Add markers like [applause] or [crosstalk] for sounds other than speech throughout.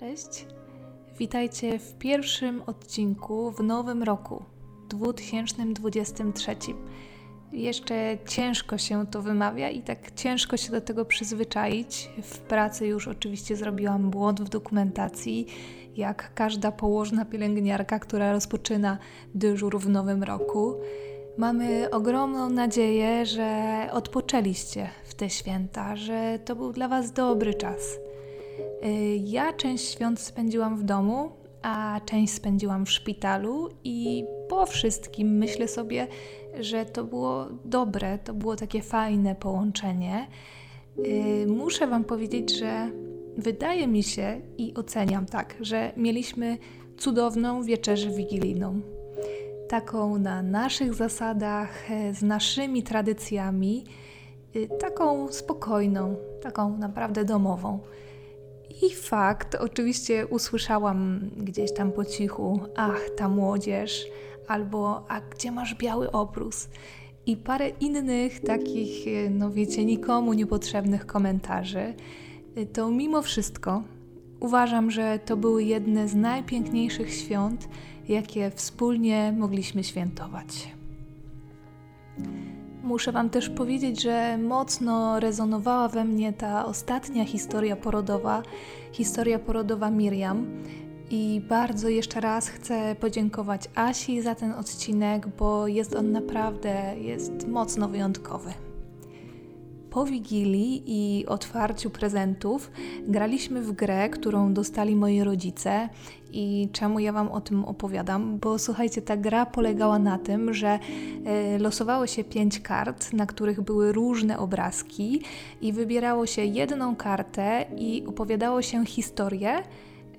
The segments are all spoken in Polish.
Cześć. Witajcie w pierwszym odcinku w nowym roku 2023. Jeszcze ciężko się to wymawia i tak ciężko się do tego przyzwyczaić. W pracy już oczywiście zrobiłam błąd w dokumentacji, jak każda położna pielęgniarka, która rozpoczyna dyżur w nowym roku. Mamy ogromną nadzieję, że odpoczęliście w te święta, że to był dla Was dobry czas ja część świąt spędziłam w domu, a część spędziłam w szpitalu i po wszystkim myślę sobie, że to było dobre, to było takie fajne połączenie. Y, muszę Wam powiedzieć, że wydaje mi się i oceniam tak, że mieliśmy cudowną wieczerzę wigilijną. Taką na naszych zasadach, e, z naszymi tradycjami, y, taką spokojną, taką naprawdę domową. I fakt, oczywiście usłyszałam gdzieś tam po cichu, ach, ta młodzież, albo a gdzie masz biały obrus? I parę innych takich, no wiecie, nikomu niepotrzebnych komentarzy. To mimo wszystko uważam, że to były jedne z najpiękniejszych świąt, jakie wspólnie mogliśmy świętować. Muszę Wam też powiedzieć, że mocno rezonowała we mnie ta ostatnia historia porodowa, historia porodowa Miriam. I bardzo jeszcze raz chcę podziękować Asi za ten odcinek, bo jest on naprawdę jest mocno wyjątkowy. Po Wigilii i otwarciu prezentów graliśmy w grę, którą dostali moi rodzice. I czemu ja Wam o tym opowiadam? Bo słuchajcie, ta gra polegała na tym, że y, losowało się pięć kart, na których były różne obrazki, i wybierało się jedną kartę i opowiadało się historię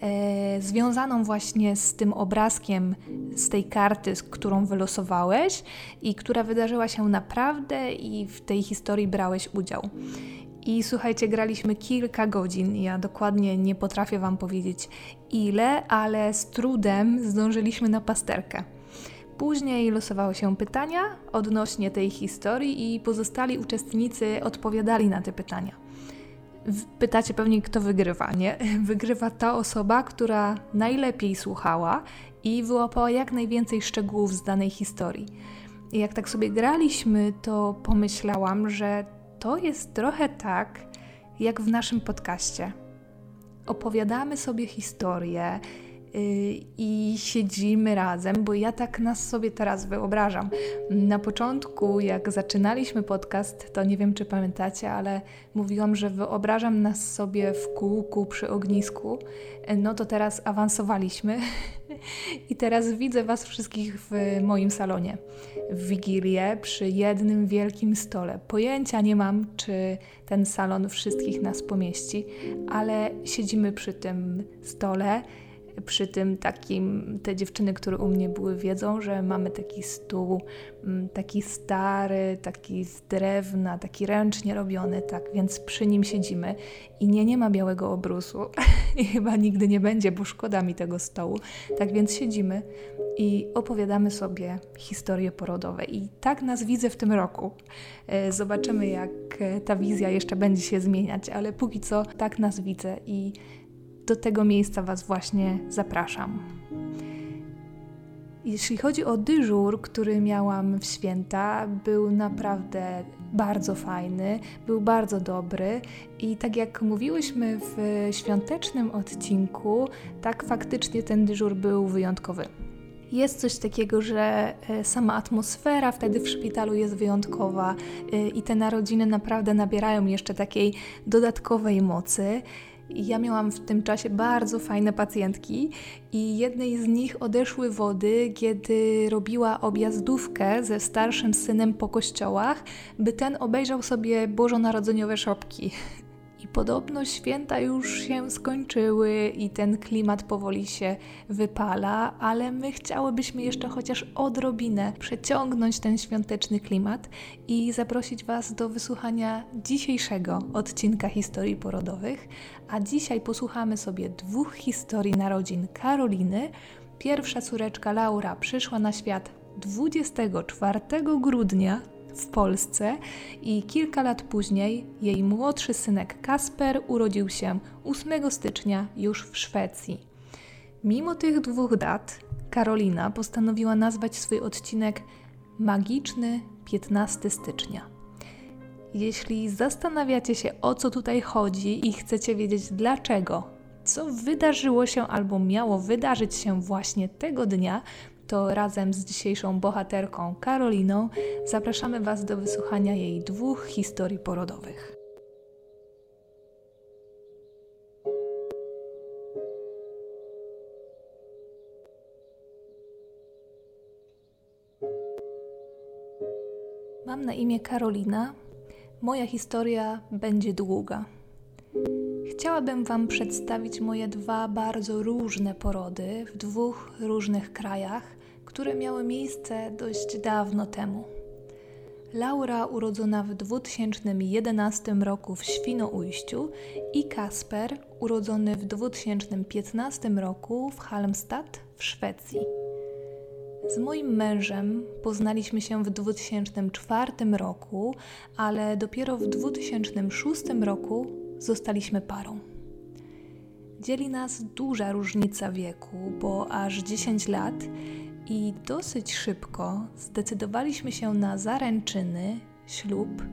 e, związaną właśnie z tym obrazkiem z tej karty, z którą wylosowałeś i która wydarzyła się naprawdę i w tej historii brałeś udział. I słuchajcie, graliśmy kilka godzin. Ja dokładnie nie potrafię Wam powiedzieć ile, ale z trudem zdążyliśmy na pasterkę. Później losowały się pytania odnośnie tej historii i pozostali uczestnicy odpowiadali na te pytania. Pytacie pewnie, kto wygrywa, nie? [laughs] Wygrywa ta osoba, która najlepiej słuchała i wyłapała jak najwięcej szczegółów z danej historii. I jak tak sobie graliśmy, to pomyślałam, że to jest trochę tak, jak w naszym podcaście. Opowiadamy sobie historię, i siedzimy razem, bo ja tak nas sobie teraz wyobrażam. Na początku, jak zaczynaliśmy podcast, to nie wiem, czy pamiętacie, ale mówiłam, że wyobrażam nas sobie w kółku przy ognisku. No to teraz awansowaliśmy [laughs] i teraz widzę Was wszystkich w moim salonie w Wigilię przy jednym wielkim stole. Pojęcia nie mam, czy ten salon wszystkich nas pomieści, ale siedzimy przy tym stole przy tym takim, te dziewczyny, które u mnie były, wiedzą, że mamy taki stół, mm, taki stary, taki z drewna, taki ręcznie robiony, tak więc przy nim siedzimy i nie, nie ma białego obrusu [laughs] i chyba nigdy nie będzie, bo szkoda mi tego stołu. Tak więc siedzimy i opowiadamy sobie historie porodowe i tak nas widzę w tym roku. E, zobaczymy, jak ta wizja jeszcze będzie się zmieniać, ale póki co tak nas widzę i do tego miejsca Was właśnie zapraszam. Jeśli chodzi o dyżur, który miałam w święta, był naprawdę bardzo fajny, był bardzo dobry i tak jak mówiłyśmy w świątecznym odcinku, tak faktycznie ten dyżur był wyjątkowy. Jest coś takiego, że e, sama atmosfera wtedy w szpitalu jest wyjątkowa e, i te narodziny naprawdę nabierają jeszcze takiej dodatkowej mocy. Ja miałam w tym czasie bardzo fajne pacjentki i jednej z nich odeszły wody, kiedy robiła objazdówkę ze starszym synem po kościołach, by ten obejrzał sobie bożonarodzeniowe szopki. Podobno święta już się skończyły i ten klimat powoli się wypala, ale my chciałybyśmy jeszcze chociaż odrobinę przeciągnąć ten świąteczny klimat i zaprosić Was do wysłuchania dzisiejszego odcinka historii porodowych. A dzisiaj posłuchamy sobie dwóch historii narodzin Karoliny. Pierwsza córeczka Laura przyszła na świat 24 grudnia w Polsce i kilka lat później jej młodszy synek Kasper urodził się 8 stycznia już w Szwecji. Mimo tych dwóch dat, Karolina postanowiła nazwać swój odcinek Magiczny 15 stycznia. Jeśli zastanawiacie się o co tutaj chodzi i chcecie wiedzieć dlaczego, co wydarzyło się albo miało wydarzyć się właśnie tego dnia, to razem z dzisiejszą bohaterką Karoliną zapraszamy Was do wysłuchania jej dwóch historii porodowych. Mam na imię Karolina. Moja historia będzie długa. Chciałabym Wam przedstawić moje dwa bardzo różne porody w dwóch różnych krajach, które miały miejsce dość dawno temu. Laura urodzona w 2011 roku w Świnoujściu i Kasper urodzony w 2015 roku w Halmstad w Szwecji. Z moim mężem poznaliśmy się w 2004 roku, ale dopiero w 2006 roku zostaliśmy parą. Dzieli nas duża różnica wieku, bo aż 10 lat i dosyć szybko zdecydowaliśmy się na zaręczyny, ślub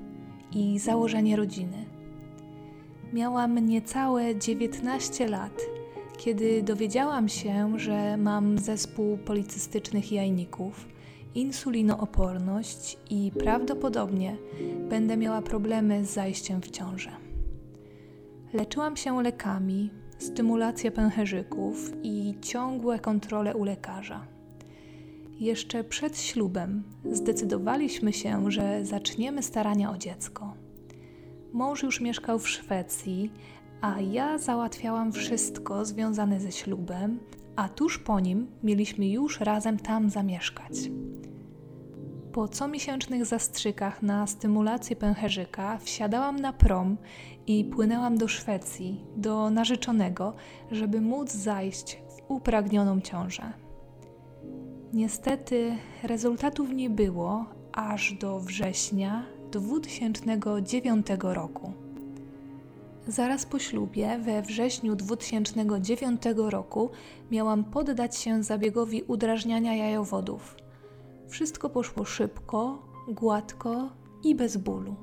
i założenie rodziny. Miałam niecałe 19 lat kiedy dowiedziałam się, że mam zespół policystycznych jajników, insulinooporność i prawdopodobnie będę miała problemy z zajściem w ciążę. Leczyłam się lekami, stymulację pęcherzyków i ciągłe kontrole u lekarza. Jeszcze przed ślubem zdecydowaliśmy się, że zaczniemy starania o dziecko. Mąż już mieszkał w Szwecji, a ja załatwiałam wszystko związane ze ślubem, a tuż po nim mieliśmy już razem tam zamieszkać. Po comiesięcznych zastrzykach na stymulację pęcherzyka wsiadałam na prom i płynęłam do Szwecji, do narzeczonego, żeby móc zajść w upragnioną ciążę. Niestety rezultatów nie było aż do września 2009 roku. Zaraz po ślubie, we wrześniu 2009 roku, miałam poddać się zabiegowi udrażniania jajowodów. Wszystko poszło szybko, gładko i bez bólu.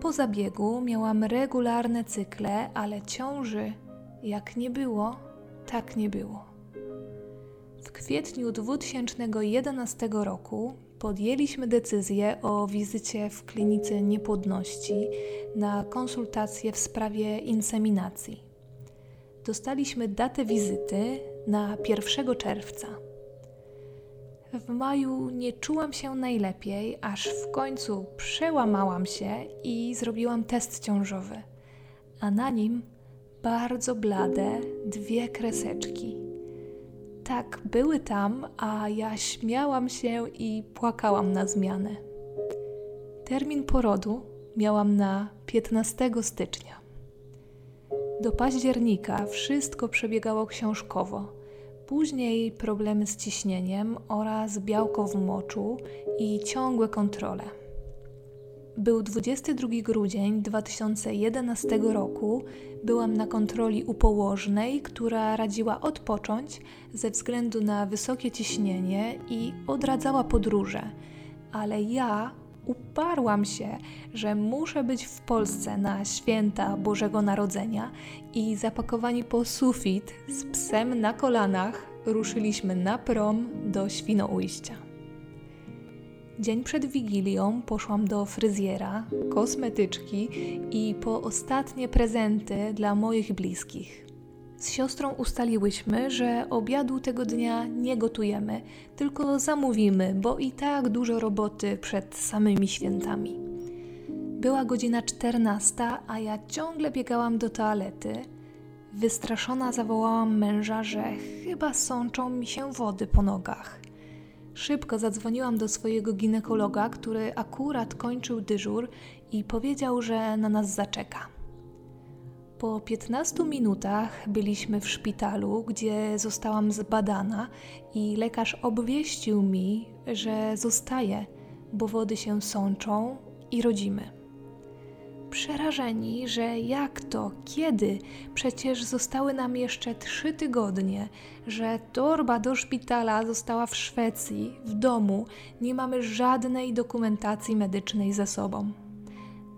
Po zabiegu miałam regularne cykle, ale ciąży jak nie było, tak nie było. W kwietniu 2011 roku podjęliśmy decyzję o wizycie w klinice niepłodności na konsultację w sprawie inseminacji. Dostaliśmy datę wizyty na 1 czerwca. W maju nie czułam się najlepiej, aż w końcu przełamałam się i zrobiłam test ciążowy, a na nim bardzo blade dwie kreseczki tak, były tam, a ja śmiałam się i płakałam na zmianę. Termin porodu miałam na 15 stycznia. Do października wszystko przebiegało książkowo. Później problemy z ciśnieniem oraz białko w moczu i ciągłe kontrole. Był 22 grudzień 2011 roku. Byłam na kontroli u położnej, która radziła odpocząć ze względu na wysokie ciśnienie i odradzała podróże. Ale ja uparłam się, że muszę być w Polsce na święta Bożego Narodzenia i zapakowani po sufit z psem na kolanach ruszyliśmy na prom do Świnoujścia. Dzień przed Wigilią poszłam do fryzjera, kosmetyczki i po ostatnie prezenty dla moich bliskich. Z siostrą ustaliłyśmy, że obiadu tego dnia nie gotujemy, tylko zamówimy, bo i tak dużo roboty przed samymi świętami. Była godzina 14, a ja ciągle biegałam do toalety. Wystraszona zawołałam męża, że chyba sączą mi się wody po nogach. Szybko zadzwoniłam do swojego ginekologa, który akurat kończył dyżur i powiedział, że na nas zaczeka. Po 15 minutach byliśmy w szpitalu, gdzie zostałam zbadana i lekarz obwieścił mi, że zostaje, bo wody się sączą i rodzimy. Przerażeni, że jak to, kiedy? Przecież zostały nam jeszcze trzy tygodnie, że torba do szpitala została w Szwecji, w domu, nie mamy żadnej dokumentacji medycznej ze sobą.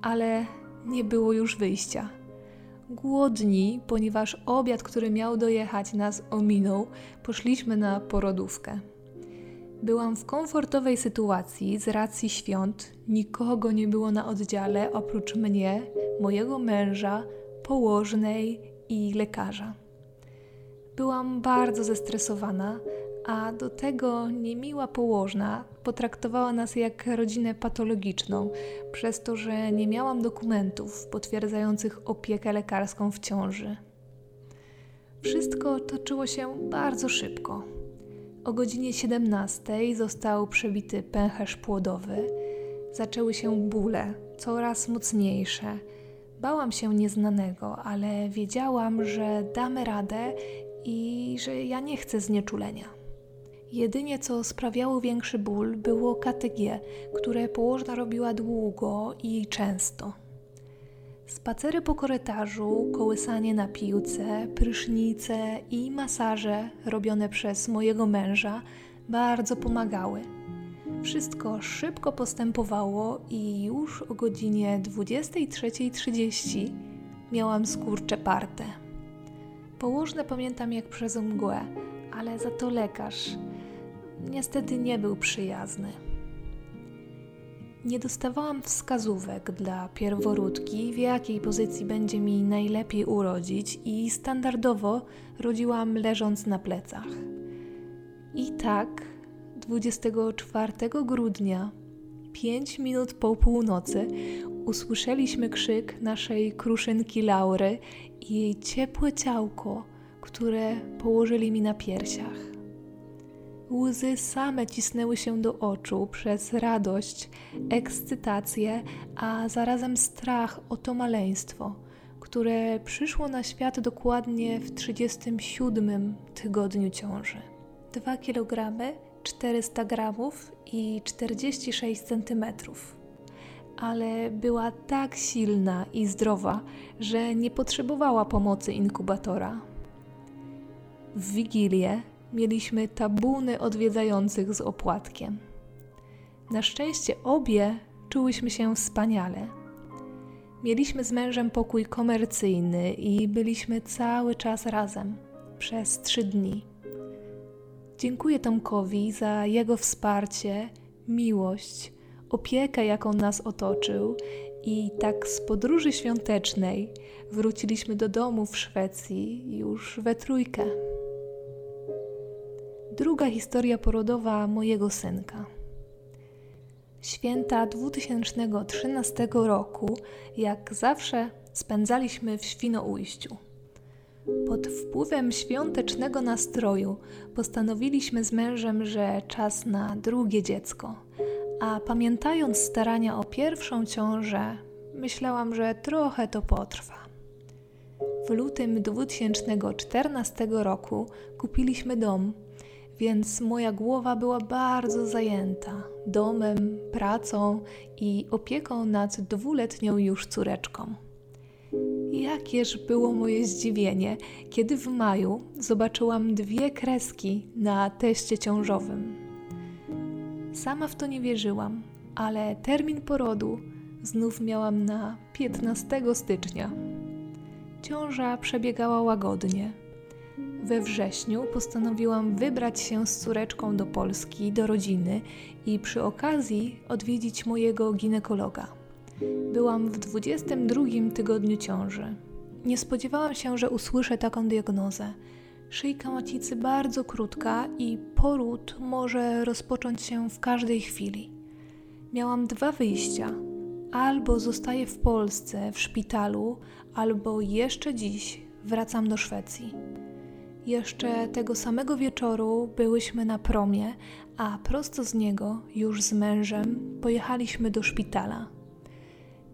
Ale nie było już wyjścia. Głodni, ponieważ obiad, który miał dojechać, nas ominął, poszliśmy na porodówkę. Byłam w komfortowej sytuacji z racji świąt. Nikogo nie było na oddziale oprócz mnie, mojego męża, położnej i lekarza. Byłam bardzo zestresowana, a do tego niemiła położna potraktowała nas jak rodzinę patologiczną, przez to, że nie miałam dokumentów potwierdzających opiekę lekarską w ciąży. Wszystko toczyło się bardzo szybko. O godzinie 17 został przebity pęcherz płodowy. Zaczęły się bóle, coraz mocniejsze. Bałam się nieznanego, ale wiedziałam, że damy radę i że ja nie chcę znieczulenia. Jedynie co sprawiało większy ból było KTG, które położna robiła długo i często. Spacery po korytarzu, kołysanie na piłce, prysznice i masaże robione przez mojego męża bardzo pomagały. Wszystko szybko postępowało i już o godzinie 23.30 miałam skurcze parte. Położne pamiętam jak przez mgłę, ale za to lekarz niestety nie był przyjazny. Nie dostawałam wskazówek dla pierworódki, w jakiej pozycji będzie mi najlepiej urodzić, i standardowo rodziłam leżąc na plecach. I tak 24 grudnia, 5 minut po północy, usłyszeliśmy krzyk naszej kruszynki Laury i jej ciepłe ciałko, które położyli mi na piersiach. Łzy same cisnęły się do oczu przez radość, ekscytację, a zarazem strach o to maleństwo, które przyszło na świat dokładnie w 37 tygodniu ciąży. 2 kg, 400 gramów i 46 centymetrów ale była tak silna i zdrowa, że nie potrzebowała pomocy inkubatora. W wigilię mieliśmy tabuny odwiedzających z opłatkiem. Na szczęście obie czułyśmy się wspaniale. Mieliśmy z mężem pokój komercyjny i byliśmy cały czas razem przez trzy dni. Dziękuję Tomkowi za jego wsparcie, miłość, opiekę, jaką nas otoczył, i tak z podróży świątecznej wróciliśmy do domu w Szwecji już we trójkę. Druga historia porodowa mojego synka. Święta 2013 roku, jak zawsze, spędzaliśmy w Świnoujściu. Pod wpływem świątecznego nastroju postanowiliśmy z mężem, że czas na drugie dziecko, a pamiętając starania o pierwszą ciążę, myślałam, że trochę to potrwa. W lutym 2014 roku kupiliśmy dom więc moja głowa była bardzo zajęta domem, pracą i opieką nad dwuletnią już córeczką. Jakież było moje zdziwienie, kiedy w maju zobaczyłam dwie kreski na teście ciążowym. Sama w to nie wierzyłam, ale termin porodu znów miałam na 15 stycznia. Ciąża przebiegała łagodnie we wrześniu postanowiłam wybrać się z córeczką do Polski, do rodziny i przy okazji odwiedzić mojego ginekologa. Byłam w 22 tygodniu ciąży. Nie spodziewałam się, że usłyszę taką diagnozę. Szyjka macicy bardzo krótka i poród może rozpocząć się w każdej chwili. Miałam dwa wyjścia. Albo zostaję w Polsce, w szpitalu, albo jeszcze dziś wracam do Szwecji. Jeszcze tego samego wieczoru byłyśmy na promie, a prosto z niego, już z mężem, pojechaliśmy do szpitala.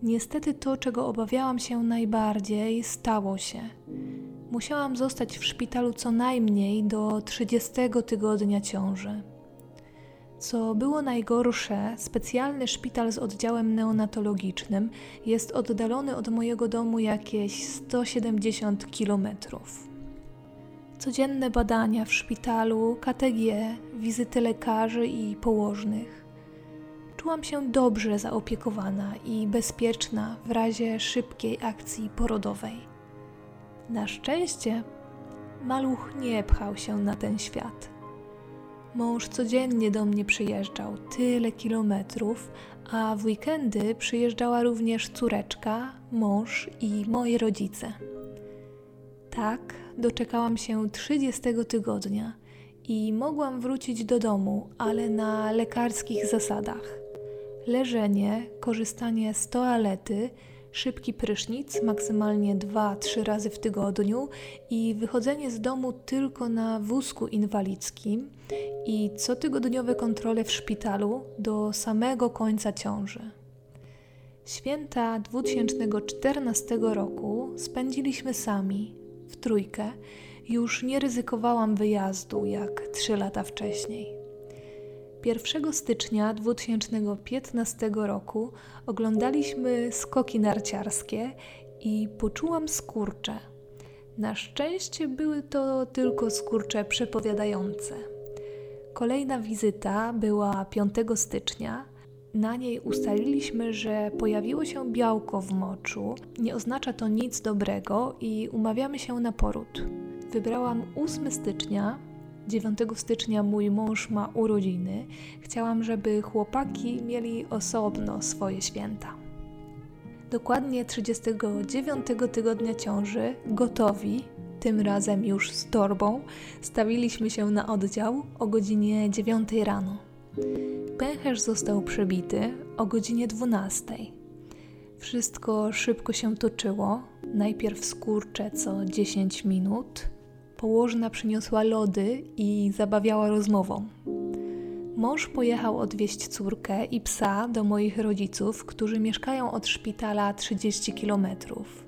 Niestety to, czego obawiałam się najbardziej, stało się. Musiałam zostać w szpitalu co najmniej do 30 tygodnia ciąży. Co było najgorsze, specjalny szpital z oddziałem neonatologicznym jest oddalony od mojego domu jakieś 170 kilometrów. Codzienne badania w szpitalu, KTG, wizyty lekarzy i położnych. Czułam się dobrze zaopiekowana i bezpieczna w razie szybkiej akcji porodowej. Na szczęście maluch nie pchał się na ten świat. Mąż codziennie do mnie przyjeżdżał tyle kilometrów, a w weekendy przyjeżdżała również córeczka, mąż i moi rodzice. Tak, doczekałam się 30 tygodnia i mogłam wrócić do domu, ale na lekarskich zasadach. Leżenie, korzystanie z toalety, szybki prysznic, maksymalnie 2-3 razy w tygodniu i wychodzenie z domu tylko na wózku inwalidzkim i cotygodniowe kontrole w szpitalu do samego końca ciąży. Święta 2014 roku spędziliśmy sami, w trójkę. Już nie ryzykowałam wyjazdu jak trzy lata wcześniej. 1 stycznia 2015 roku oglądaliśmy skoki narciarskie i poczułam skurcze. Na szczęście były to tylko skurcze przepowiadające. Kolejna wizyta była 5 stycznia. Na niej ustaliliśmy, że pojawiło się białko w moczu. Nie oznacza to nic dobrego i umawiamy się na poród. Wybrałam 8 stycznia, 9 stycznia mój mąż ma urodziny. Chciałam, żeby chłopaki mieli osobno swoje święta. Dokładnie 39 tygodnia ciąży, gotowi, tym razem już z torbą, stawiliśmy się na oddział o godzinie 9 rano. Pęcherz został przebity o godzinie 12. Wszystko szybko się toczyło. Najpierw skurcze co 10 minut, Położna przyniosła lody i zabawiała rozmową. Mąż pojechał odwieźć córkę i psa do moich rodziców, którzy mieszkają od szpitala 30 kilometrów.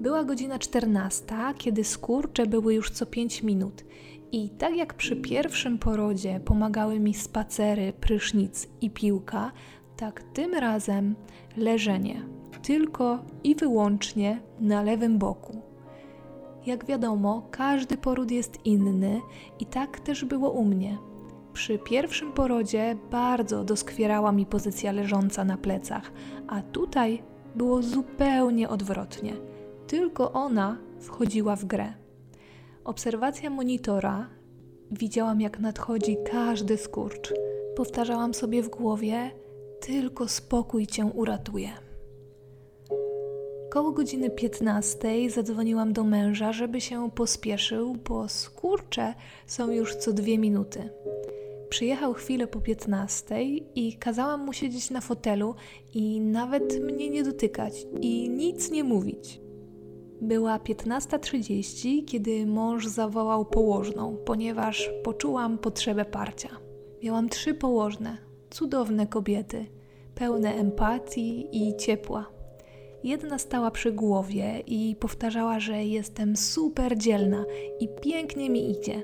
Była godzina 14, kiedy skurcze były już co 5 minut. I tak jak przy pierwszym porodzie pomagały mi spacery, prysznic i piłka, tak tym razem leżenie, tylko i wyłącznie na lewym boku. Jak wiadomo, każdy poród jest inny i tak też było u mnie. Przy pierwszym porodzie bardzo doskwierała mi pozycja leżąca na plecach, a tutaj było zupełnie odwrotnie. Tylko ona wchodziła w grę. Obserwacja monitora widziałam, jak nadchodzi każdy skurcz. Powtarzałam sobie w głowie: Tylko spokój cię uratuje. Koło godziny 15 zadzwoniłam do męża, żeby się pospieszył, bo skurcze są już co dwie minuty. Przyjechał chwilę po 15 i kazałam mu siedzieć na fotelu i nawet mnie nie dotykać i nic nie mówić. Była 15.30, kiedy mąż zawołał położną, ponieważ poczułam potrzebę parcia. Miałam trzy położne, cudowne kobiety, pełne empatii i ciepła. Jedna stała przy głowie i powtarzała, że jestem super dzielna i pięknie mi idzie.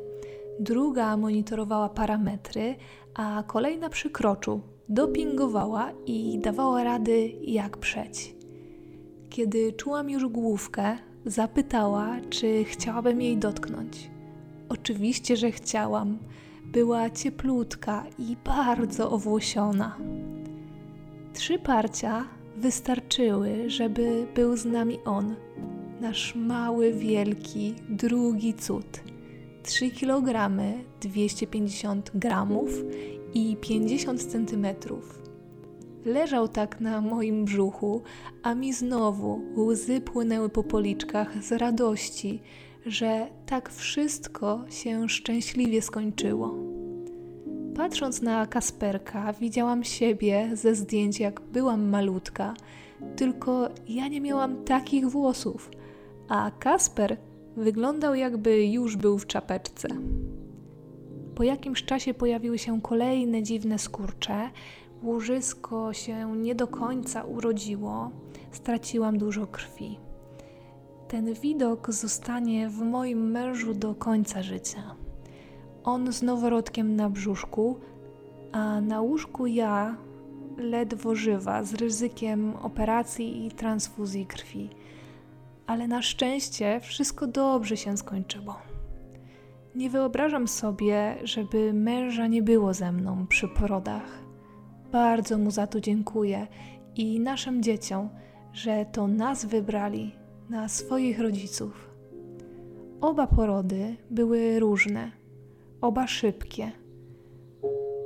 Druga monitorowała parametry, a kolejna przy kroczu dopingowała i dawała rady, jak przeć. Kiedy czułam już główkę, zapytała, czy chciałabym jej dotknąć. Oczywiście, że chciałam. Była cieplutka i bardzo owłosiona. Trzy parcia wystarczyły, żeby był z nami On, nasz mały, wielki, drugi cud. 3 kg, 250 gramów i 50 centymetrów. Leżał tak na moim brzuchu, a mi znowu łzy płynęły po policzkach z radości, że tak wszystko się szczęśliwie skończyło. Patrząc na Kasperka, widziałam siebie ze zdjęć, jak byłam malutka, tylko ja nie miałam takich włosów, a Kasper wyglądał jakby już był w czapeczce. Po jakimś czasie pojawiły się kolejne dziwne skurcze. Łożysko się nie do końca urodziło, straciłam dużo krwi. Ten widok zostanie w moim mężu do końca życia on z noworodkiem na brzuszku, a na łóżku ja, ledwo żywa, z ryzykiem operacji i transfuzji krwi. Ale na szczęście wszystko dobrze się skończyło. Nie wyobrażam sobie, żeby męża nie było ze mną przy porodach. Bardzo mu za to dziękuję i naszym dzieciom, że to nas wybrali na swoich rodziców. Oba porody były różne, oba szybkie.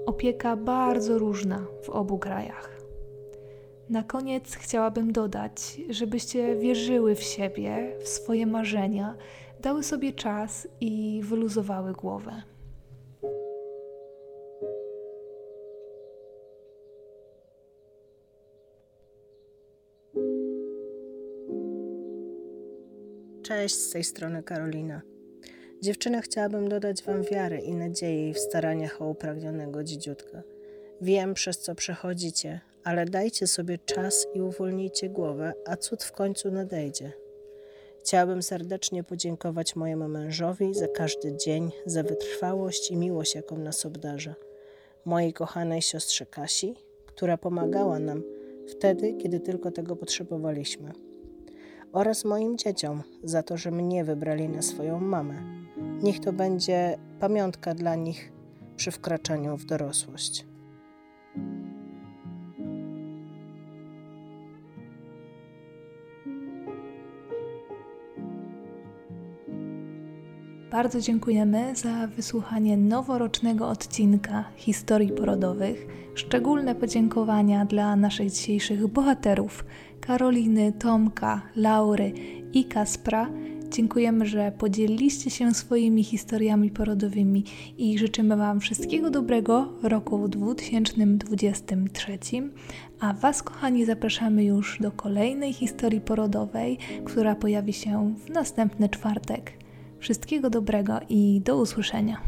Opieka bardzo różna w obu krajach. Na koniec chciałabym dodać, żebyście wierzyły w siebie, w swoje marzenia, dały sobie czas i wyluzowały głowę. Cześć, z tej strony Karolina. Dziewczyny, chciałabym dodać Wam wiary i nadziei w staraniach o upragnionego dzidziutka. Wiem, przez co przechodzicie, ale dajcie sobie czas i uwolnijcie głowę, a cud w końcu nadejdzie. Chciałabym serdecznie podziękować mojemu mężowi za każdy dzień, za wytrwałość i miłość, jaką nas obdarza. Mojej kochanej siostrze Kasi, która pomagała nam wtedy, kiedy tylko tego potrzebowaliśmy oraz moim dzieciom za to, że mnie wybrali na swoją mamę. Niech to będzie pamiątka dla nich przy wkraczaniu w dorosłość. Bardzo dziękujemy za wysłuchanie noworocznego odcinka historii porodowych. Szczególne podziękowania dla naszych dzisiejszych bohaterów Karoliny, Tomka, Laury i Kaspra. Dziękujemy, że podzieliliście się swoimi historiami porodowymi i życzymy Wam wszystkiego dobrego w roku 2023. A Was, kochani, zapraszamy już do kolejnej historii porodowej, która pojawi się w następny czwartek. Wszystkiego dobrego i do usłyszenia.